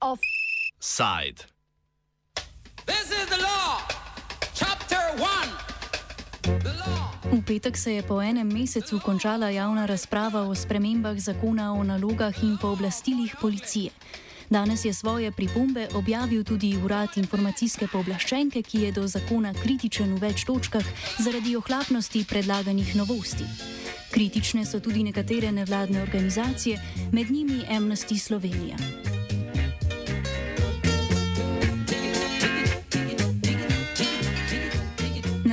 Offside. This is the law. Chapter 1. The law. V petek se je po enem mesecu končala javna razprava o spremembah zakona o nalogah in pooblastilih policije. Danes je svoje pripombe objavil tudi urad informacijske pooblaščenke, ki je do zakona kritičen v več točkah zaradi ohlapnosti predlaganih novosti. Kritične so tudi nekatere nevladne organizacije, med njimi Amnesty Slovenija.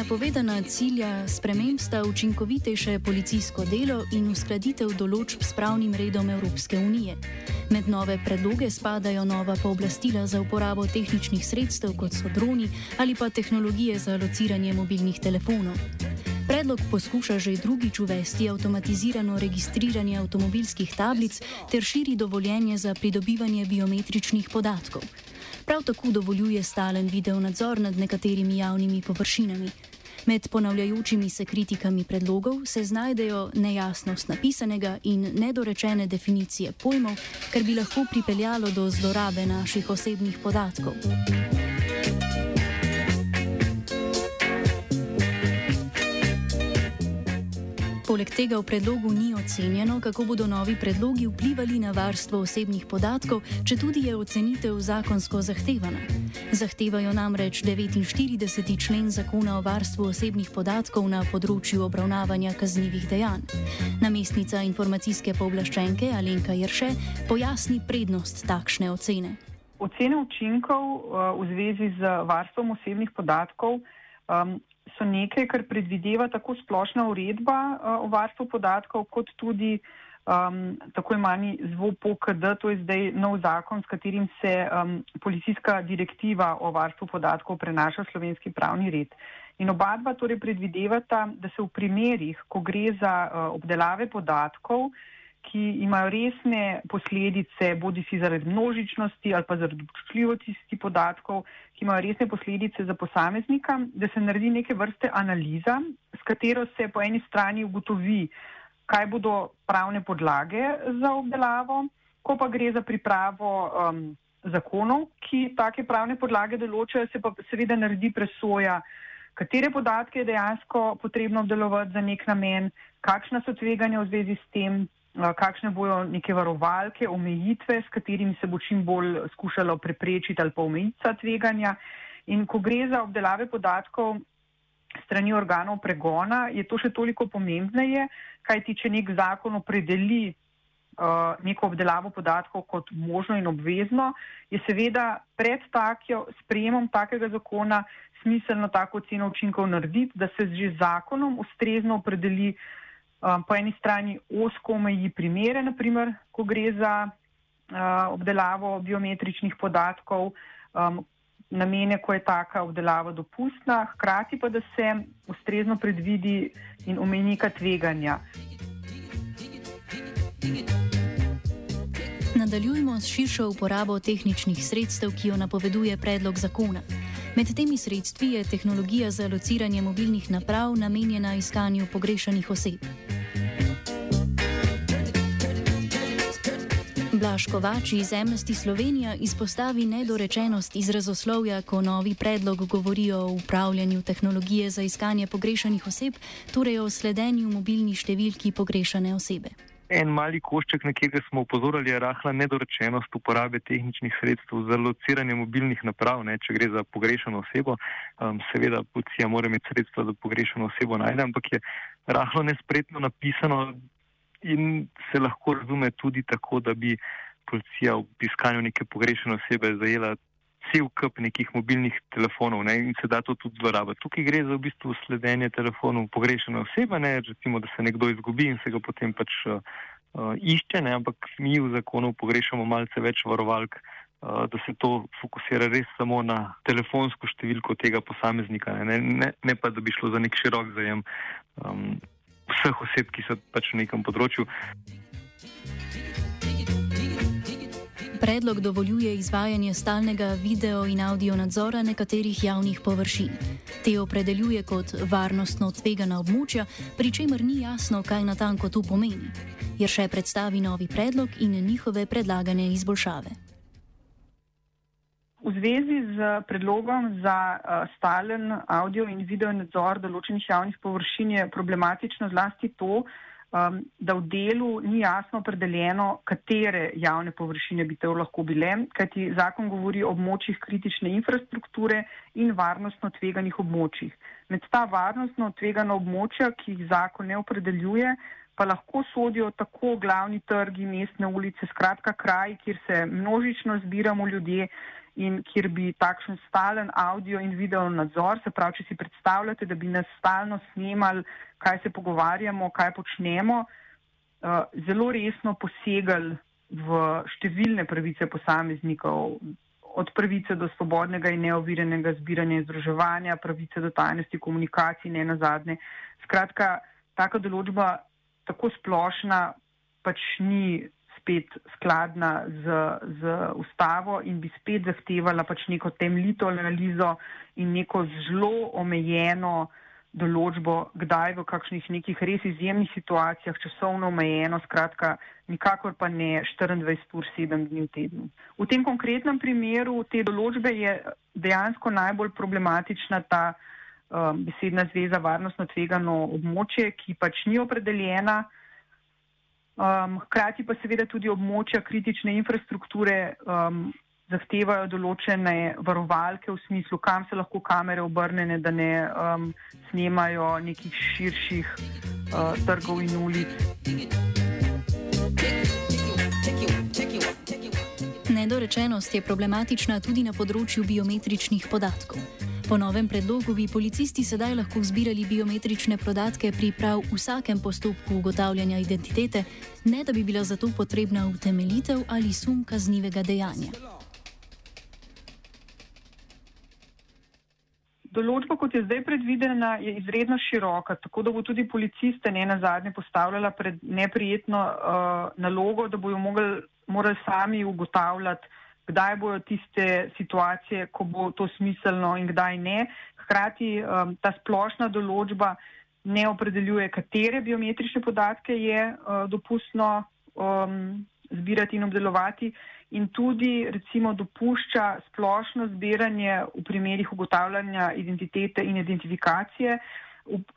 Napovedana cilja sprememb sta učinkovitejše policijsko delo in uskladitev določb s pravnim redom Evropske unije. Med nove predloge spadajo nova pooblastila za uporabo tehničnih sredstev, kot so droni ali pa tehnologije za lociranje mobilnih telefonov. Predlog poskuša že drugič uvesti avtomatizirano registriranje avtomobilskih tablic ter širi dovoljenje za pridobivanje biometričnih podatkov. Prav tako dovoljuje stalen video nadzor nad nekaterimi javnimi površinami. Med ponavljajočimi se kritikami predlogov se znajdejo nejasnost napisanega in nedorečene definicije pojmov, kar bi lahko pripeljalo do zlorabe naših osebnih podatkov. Poleg tega v predlogu ni ocenjeno, kako bodo novi predlogi vplivali na varstvo osebnih podatkov, če tudi je ocenitev zakonsko zahtevana. Zahtevajo namreč 49. člen zakona o varstvu osebnih podatkov na področju obravnavanja kaznjivih dejanj. Namestnica informacijske pooblaščenke Alenka Jerše pojasni prednost takšne ocene. Ocene učinkov uh, v zvezi z varstvom osebnih podatkov um, so nekaj, kar predvideva tako splošna uredba uh, o varstvu podatkov, kot tudi um, tako imani ZVOPOKD, to je zdaj nov zakon, s katerim se um, policijska direktiva o varstvu podatkov prenaša v slovenski pravni red. In oba dva torej predvidevata, da se v primerih, ko gre za uh, obdelave podatkov, ki imajo resne posledice, bodi si zaradi množičnosti ali pa zaradi občutljivosti podatkov, ki imajo resne posledice za posameznika, da se naredi neke vrste analiza, s katero se po eni strani ugotovi, kaj bodo pravne podlage za obdelavo, ko pa gre za pripravo um, zakonov, ki take pravne podlage določajo, se pa seveda naredi presoja, katere podatke je dejansko potrebno obdelovati za nek namen, kakšna so tveganja v zvezi s tem, kakšne bojo neke varovalke, omejitve, s katerimi se bo čim bolj skušalo preprečiti ali pa omejiti tveganja. In ko gre za obdelave podatkov strani organov pregona, je to še toliko pomembneje, kajti če nek zakon opredeli uh, neko obdelavo podatkov kot možno in obvezno, je seveda pred takjo sprejemom takega zakona smiselno tako oceno učinkov narediti, da se že zakonom ustrezno opredeli uh, um, po eni strani osko omeji primere, naprimer, ko gre za uh, obdelavo biometričnih podatkov, um, namene, ko je taka obdelava dopustna, hkrati pa, da se ustrezno predvidi in omeji neka tveganja. Nadaljujemo s širšo uporabo tehničnih sredstev, ki jo napoveduje predlog zakona. Med temi sredstvi je tehnologija za lociranje mobilnih naprav namenjena iskanju pogrešanih oseb. Blaž Kovač iz Amnesty Slovenija izpostavi nedorečenost izrazoslovja, ko novi predlog govori o upravljanju tehnologije za iskanje pogrešanih oseb, torej o sledenju mobilni številki pogrešane osebe. En mali košček, na katerega smo upozorili, je rahla nedorečenost uporabe tehničnih sredstev za lociranje mobilnih naprav, ne, če gre za pogrešano osebo. Um, seveda, policija mora imeti sredstva, da pogrešano osebo najde, ampak je rahlo nespretno napisano in se lahko razume tudi tako, da bi policija v iskanju neke pogrešane osebe zajela cel kup nekih mobilnih telefonov ne, in se da to tudi zlorabiti. Tukaj gre za v bistvu sledenje telefonov pogrešene osebe, ne, recimo, da se nekdo izgubi in se ga potem pač uh, išče, ne, ampak mi v zakonu pogrešamo malce več varovalk, uh, da se to fokusira res samo na telefonsko številko tega posameznika, ne, ne, ne pa da bi šlo za nek širok zajem um, vseh oseb, ki so pač v nekem področju. Predlog dovoljuje izvajanje stalnega video in audio nadzora nekaterih javnih površin. Te opredeljuje kot varnostno tvegana območja, pri čemer ni jasno, kaj natanko to pomeni. Jer še predstavi novi predlog in njihove predlagane izboljšave. V zvezi z predlogom za uh, stalen audio in video nadzor določenih javnih površin je problematično zlasti to, um, da v delu ni jasno opredeljeno, katere javne površine bi to lahko bile, kajti zakon govori o območjih kritične infrastrukture in varnostno tveganih območjih. Med ta varnostno tvegana območja, ki jih zakon ne opredeljuje, pa lahko sodijo tako glavni trgi, mestne ulice, skratka kraj, kjer se množično zbiramo ljudje in kjer bi takšen stalen audio in video nadzor, se pravi, če si predstavljate, da bi nas stalno snimali, kaj se pogovarjamo, kaj počnemo, uh, zelo resno posegali v številne pravice posameznikov, od pravice do svobodnega in neovirenega zbiranja in združevanja, pravice do tajnosti komunikacij, ne nazadnje. Skratka, taka določba tako splošna pač ni spet skladna z, z ustavo in bi spet zahtevala pač neko temeljito analizo in neko zelo omejeno določbo, kdaj v kakšnih nekih res izjemnih situacijah, časovno omejeno, skratka, nikakor pa ne 24 ur 7 dni v tednu. V tem konkretnem primeru te določbe je dejansko najbolj problematična ta um, besedna zveza varnostno tvegano območje, ki pač ni opredeljena. Um, hkrati pa seveda tudi območja kritične infrastrukture um, zahtevajo določene varovalke v smislu, kam se lahko kamere obrnene, da ne um, snemajo nekih širših uh, trgov in ulic. Nedorečenost je problematična tudi na področju biometričnih podatkov. Po novem predlogu bi policisti sedaj lahko zbirali biometrične podatke pri prav vsakem postopku ugotavljanja identitete, ne da bi bila za to potrebna utemeljitev ali sum kaznivega dejanja. Določba, kot je zdaj predvidena, je izredno široka, tako da bo tudi policiste ne na zadnje postavljala pred neprijetno uh, nalogo, da bojo morali sami ugotavljati, kdaj bojo tiste situacije, ko bo to smiselno in kdaj ne. Hkrati um, ta splošna določba ne opredeljuje, katere biometrične podatke je uh, dopustno um, zbirati in obdelovati in tudi recimo dopušča splošno zbiranje v primerih ugotavljanja identitete in identifikacije,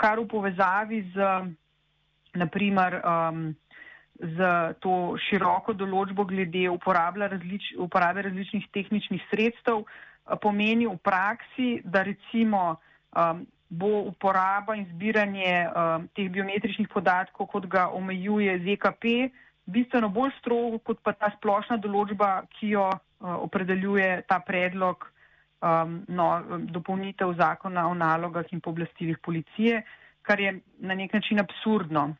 kar v povezavi z naprimer um, z to široko določbo glede različ, uporabe različnih tehničnih sredstev eh, pomeni v praksi, da recimo um, bo uporaba in zbiranje um, teh biometričnih podatkov, kot ga omejuje ZKP, bistveno bolj strogo kot pa ta splošna določba, ki jo uh, opredeljuje ta predlog um, no, dopolnitev zakona o nalogah in pooblastilih policije, kar je na nek način absurdno.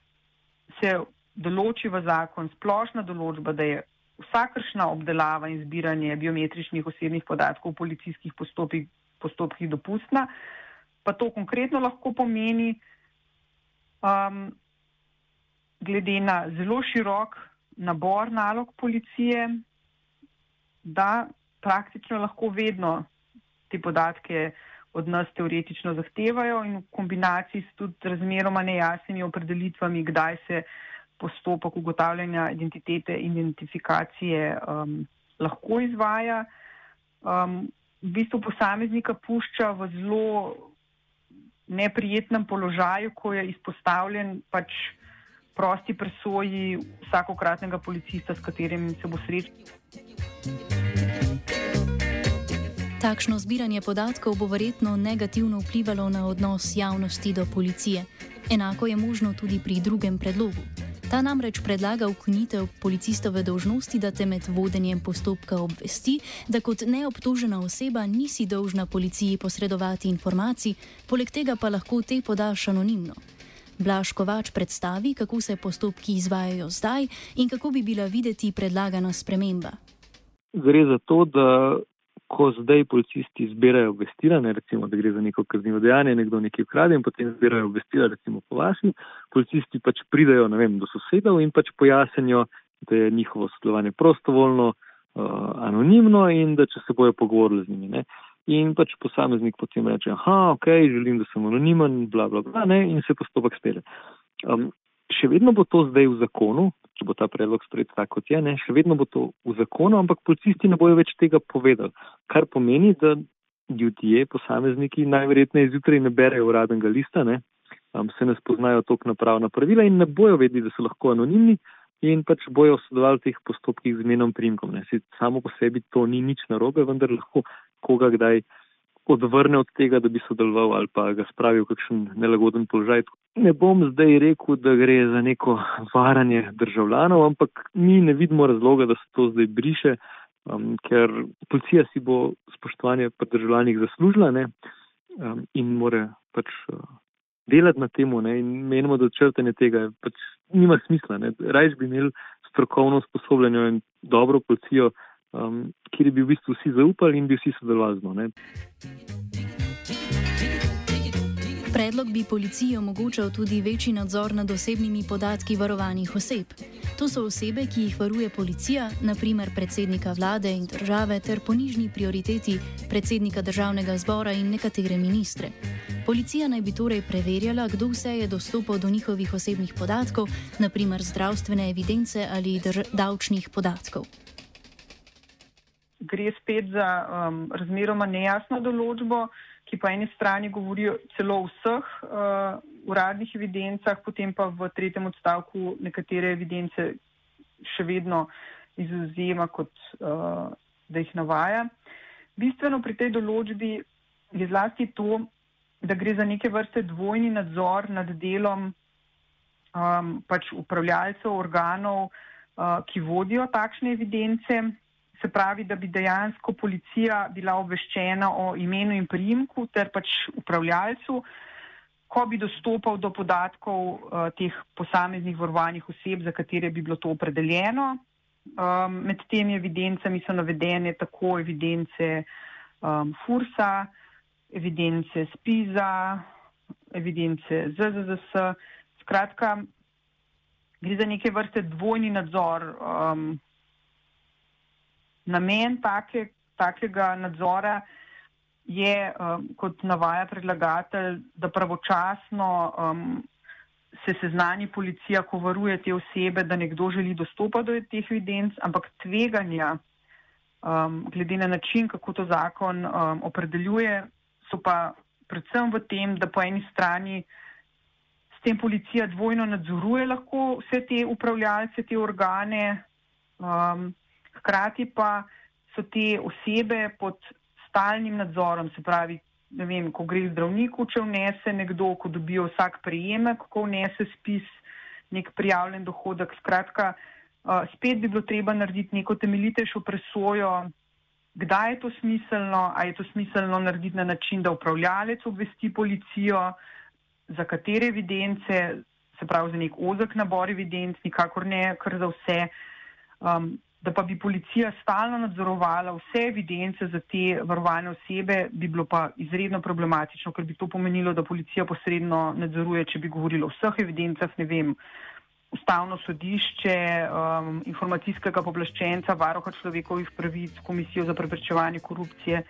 Se določi v zakon splošna določba, da je vsakršna obdelava in zbiranje biometričnih osebnih podatkov v policijskih postopkih, postopkih dopustna, pa to konkretno lahko pomeni, um, glede na zelo širok nabor nalog policije, da praktično lahko vedno te podatke od nas teoretično zahtevajo in v kombinaciji s tudi razmeroma nejasnimi opredelitvami, kdaj se postopek ugotavljanja identitete in identifikacije um, lahko izvaja. Um, v bistvu posameznika pušča v zelo neprijetnem položaju, ko je izpostavljen pač prosti presoji vsakokratnega policista, s katerim se bo srečal. Takšno zbiranje podatkov bo verjetno negativno vplivalo na odnos javnosti do policije. Enako je možno tudi pri drugem predlogu. Ta namreč predlaga ukinitev policistove dožnosti, da te med vodenjem postopka obvesti, da kot neobtožena oseba nisi dolžna policiji posredovati informacij, poleg tega pa lahko te podaš anonimno. Blaž Kovač predstavi, kako se postopki izvajajo zdaj in kako bi bila videti predlagana sprememba. Gre za to, da ko zdaj policisti zbirajo obvestila, ne recimo, da gre za neko kaznivo dejanje, nekdo nekaj ukrade in potem zbirajo obvestila, recimo po vaši, policisti pač pridajo vem, do sosedov in pač pojasnijo, da je njihovo sodelovanje prostovoljno, anonimno in da če se bojo pogovorili z njimi. Ne. In pač posameznik potem reče, aha, ok, želim, da sem anonimen, bla, bla, bla, ne, in se postopek spele. Um, še vedno bo to zdaj v zakonu, če bo ta predlog sprejet tako, kot je, ne, še vedno bo to v zakonu, ampak policisti ne bojo več tega povedali. Kar pomeni, da ljudje, posamezniki najverjetneje zjutraj ne berejo uradnega lista, ne, um, se ne spoznajo tok na pravna pravila in ne bojo vedeli, da so lahko anonimni in pač bojo sodelovali v teh postopkih z imenom primkom. Ne. Samo po sebi to ni nič narobe, vendar lahko koga kdaj odvrne od tega, da bi sodeloval ali pa ga spravi v kakšen nelagoden položaj. Ne bom zdaj rekel, da gre za neko varanje državljanov, ampak mi ne vidimo razloga, da se to zdaj briše um, ker policija si bo spoštovanje pri državljanih zaslužila ne, um, in more pač uh, delati na temu ne, in menimo, da črtanje tega pač nima smisla. Rajš bi imeli strokovno usposobljeno in dobro policijo, um, kjer bi v bistvu vsi zaupali in bi vsi sodelovali z njo. Predlog bi policiji omogočal tudi večji nadzor nad osebnimi podatki varovanih oseb. To so osebe, ki jih varuje policija, naprimer predsednika vlade in države, ter po nižni prioriteti predsednika državnega zbora in nekatere ministre. Policija naj bi torej preverjala, kdo vse je dostopal do njihovih osebnih podatkov, naprimer zdravstvene evidence ali davčnih podatkov. Gre spet za um, razmeroma nejasno določbo ki po eni strani govorijo celo o vseh uh, uradnih evidencah, potem pa v tretjem odstavku nekatere evidence še vedno izuzema, kot uh, da jih navaja. Bistveno pri tej določbi je zlasti to, da gre za neke vrste dvojni nadzor nad delom um, pač upravljalcev organov, uh, ki vodijo takšne evidence se pravi, da bi dejansko policija bila obveščena o imenu in priimku ter pač upravljalcu, ko bi dostopal do podatkov uh, teh posameznih varovanih oseb, za katere bi bilo to opredeljeno. Um, med temi evidencami so navedene tako evidence um, FURSA, evidence SPIZA, evidence ZZZS. Skratka, gre za neke vrste dvojni nadzor. Um, Namen take, takega nadzora je, um, kot navaja predlagatelj, da pravočasno um, se seznani policija, ko varuje te osebe, da nekdo želi dostopati do teh evidenc, ampak tveganja, um, glede na način, kako to zakon um, opredeljuje, so pa predvsem v tem, da po eni strani s tem policija dvojno nadzoruje lahko vse te upravljalce, te organe. Um, hkrati pa so te osebe pod stalnim nadzorom, se pravi, ne vem, ko gre zdravniku, če vnese nekdo, ko dobijo vsak prejemek, ko vnese spis, nek prijavljen dohodek. Skratka, uh, spet bi bilo treba narediti neko temeljitejšo presojo, kdaj je to smiselno, a je to smiselno narediti na način, da upravljalec obvesti policijo, za katere evidence, se pravi za nek ozek nabor evidenc, nikakor ne kar za vse. Um, da pa bi policija stalno nadzorovala vse evidence za te varovane osebe, bi bilo pa izredno problematično, ker bi to pomenilo, da policija posredno nadzoruje, če bi govorilo o vseh evidencah, ne vem, ustavno sodišče, um, informacijskega poblaščenca, varoha človekovih pravic, komisijo za preprečevanje korupcije.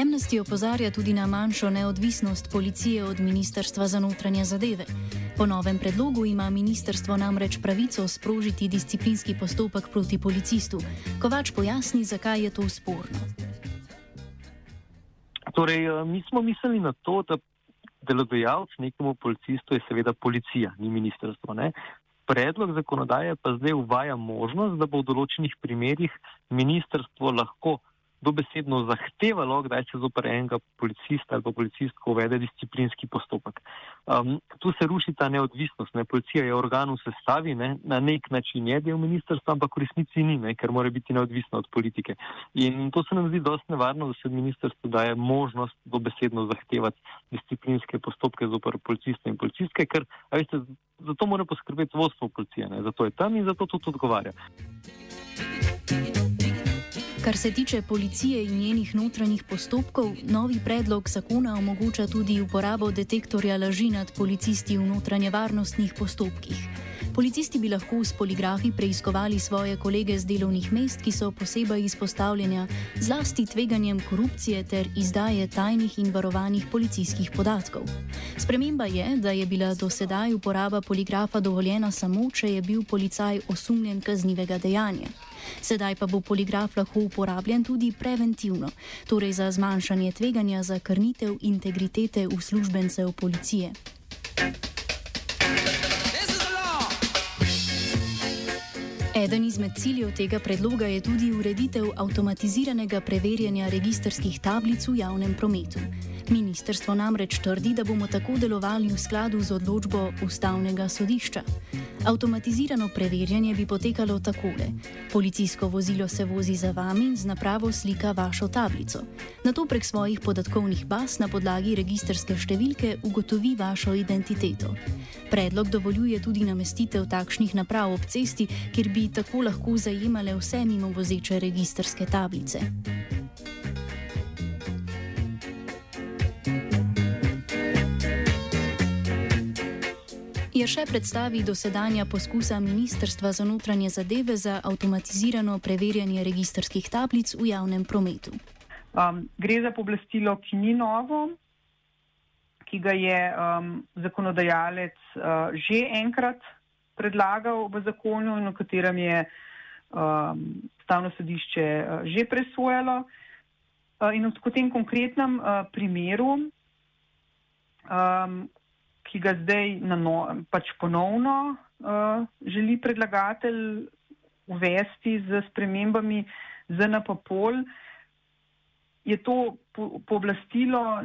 Amnesty opozarja tudi na manjšo neodvisnost policije od Ministrstva za notranje zadeve. Po novem predlogu ima ministrstvo namreč pravico sprožiti disciplinski postopek proti policistu. Kovač pojasni, zakaj je to sporno. Torej, eh, mi smo mislili na to, da delodajalec nekemu policistu je seveda policija, ni ministrstvo. Ne? Predlog zakonodaje pa zdaj uvaja možnost, da bo v določenih primerjih ministrstvo lahko dobesedno zahtevalo, kdaj se zoper enega policista ali pa policistko uvede disciplinski postopek. Um, tu se ruši ta neodvisnost. Ne? Policija je organ v sestavi, ne? na nek način je del ministrstva, ampak v resnici ni, ne? ker mora biti neodvisna od politike. In to se nam zdi dosti nevarno, da se ministrstvo daje možnost dobesedno zahtevati disciplinske postopke zoper policiste in policistke, ker veste, za to mora poskrbeti vodstvo policije, ne? zato je tam in zato tudi odgovarja. Kar se tiče policije in njenih notranjih postopkov, novi predlog zakona omogoča tudi uporabo detektorja laži nad policisti v notranje varnostnih postopkih. Policisti bi lahko s poligrafi preiskovali svoje kolege z delovnih mest, ki so posebej izpostavljeni zlasti tveganjem korupcije ter izdaje tajnih in varovanih policijskih podatkov. Sprememba je, da je bila do sedaj uporaba poligrafa dovoljena samo, če je bil policaj osumljen kaznivega dejanja. Sedaj pa bo poligraf lahko uporabljen tudi preventivno, torej za zmanjšanje tveganja za krnitev integritete uslužbencev policije. Eden izmed ciljev tega predloga je tudi ureditev avtomatiziranega preverjanja registerskih tablic v javnem prometu. Ministrstvo namreč trdi, da bomo tako delovali v skladu z odločbo ustavnega sodišča. Avtomatizirano preverjanje bi potekalo takole: policijsko vozilo se vozi za vami in z napravo slika vašo tablico. Na to prek svojih podatkovnih baz na podlagi registerske številke ugotovi vašo identiteto. Predlog dovoljuje tudi namestitev takšnih naprav ob cesti, kjer bi tako lahko zajemale vse mimo vozeče registerske tablice. Je še predstavi dosedanja poskusa Ministrstva za notranje zadeve za avtomatizirano preverjanje registerskih tablic v javnem prometu. Um, gre za poblastilo, ki ni novo, ki ga je um, zakonodajalec uh, že enkrat predlagal v zakonu in o katerem je um, stavno sodišče uh, že presojalo. Uh, in v tem konkretnem uh, primeru, um, ki ga zdaj no, pač ponovno uh, želi predlagatelj uvesti z spremembami ZNP-pol, je to pooblastilo,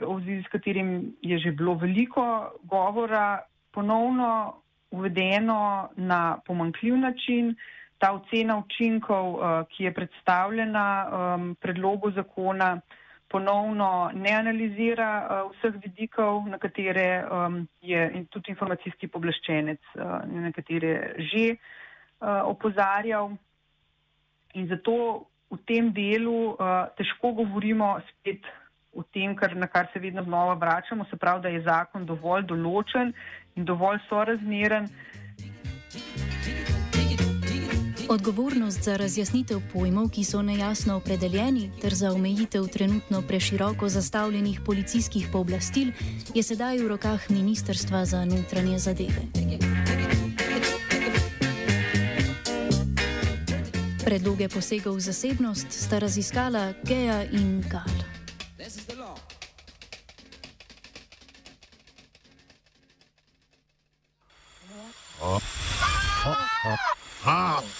po s katerim je že bilo veliko govora, ponovno uvedeno na pomankljiv način. Ta ocena učinkov, uh, ki je predstavljena um, predlogu zakona, uh, ponovno ne analizira uh, vseh vidikov, na katere um, je in tudi informacijski poblaščenec uh, na katere že uh, opozarjal. In zato v tem delu uh, težko govorimo spet o tem, kar, na kar se vedno znova vračamo, se pravi, da je zakon dovolj določen in dovolj sorazmeren. Odgovornost za razjasnitev pojmov, ki so nejasno opredeljeni, ter za omejitev trenutno preširoko zastavljenih policijskih pooblastil, je sedaj v rokah Ministrstva za notranje zadeve. Predloge posegov v zasebnost sta raziskala Geja in Gal. Oh. Oh. Oh. Oh.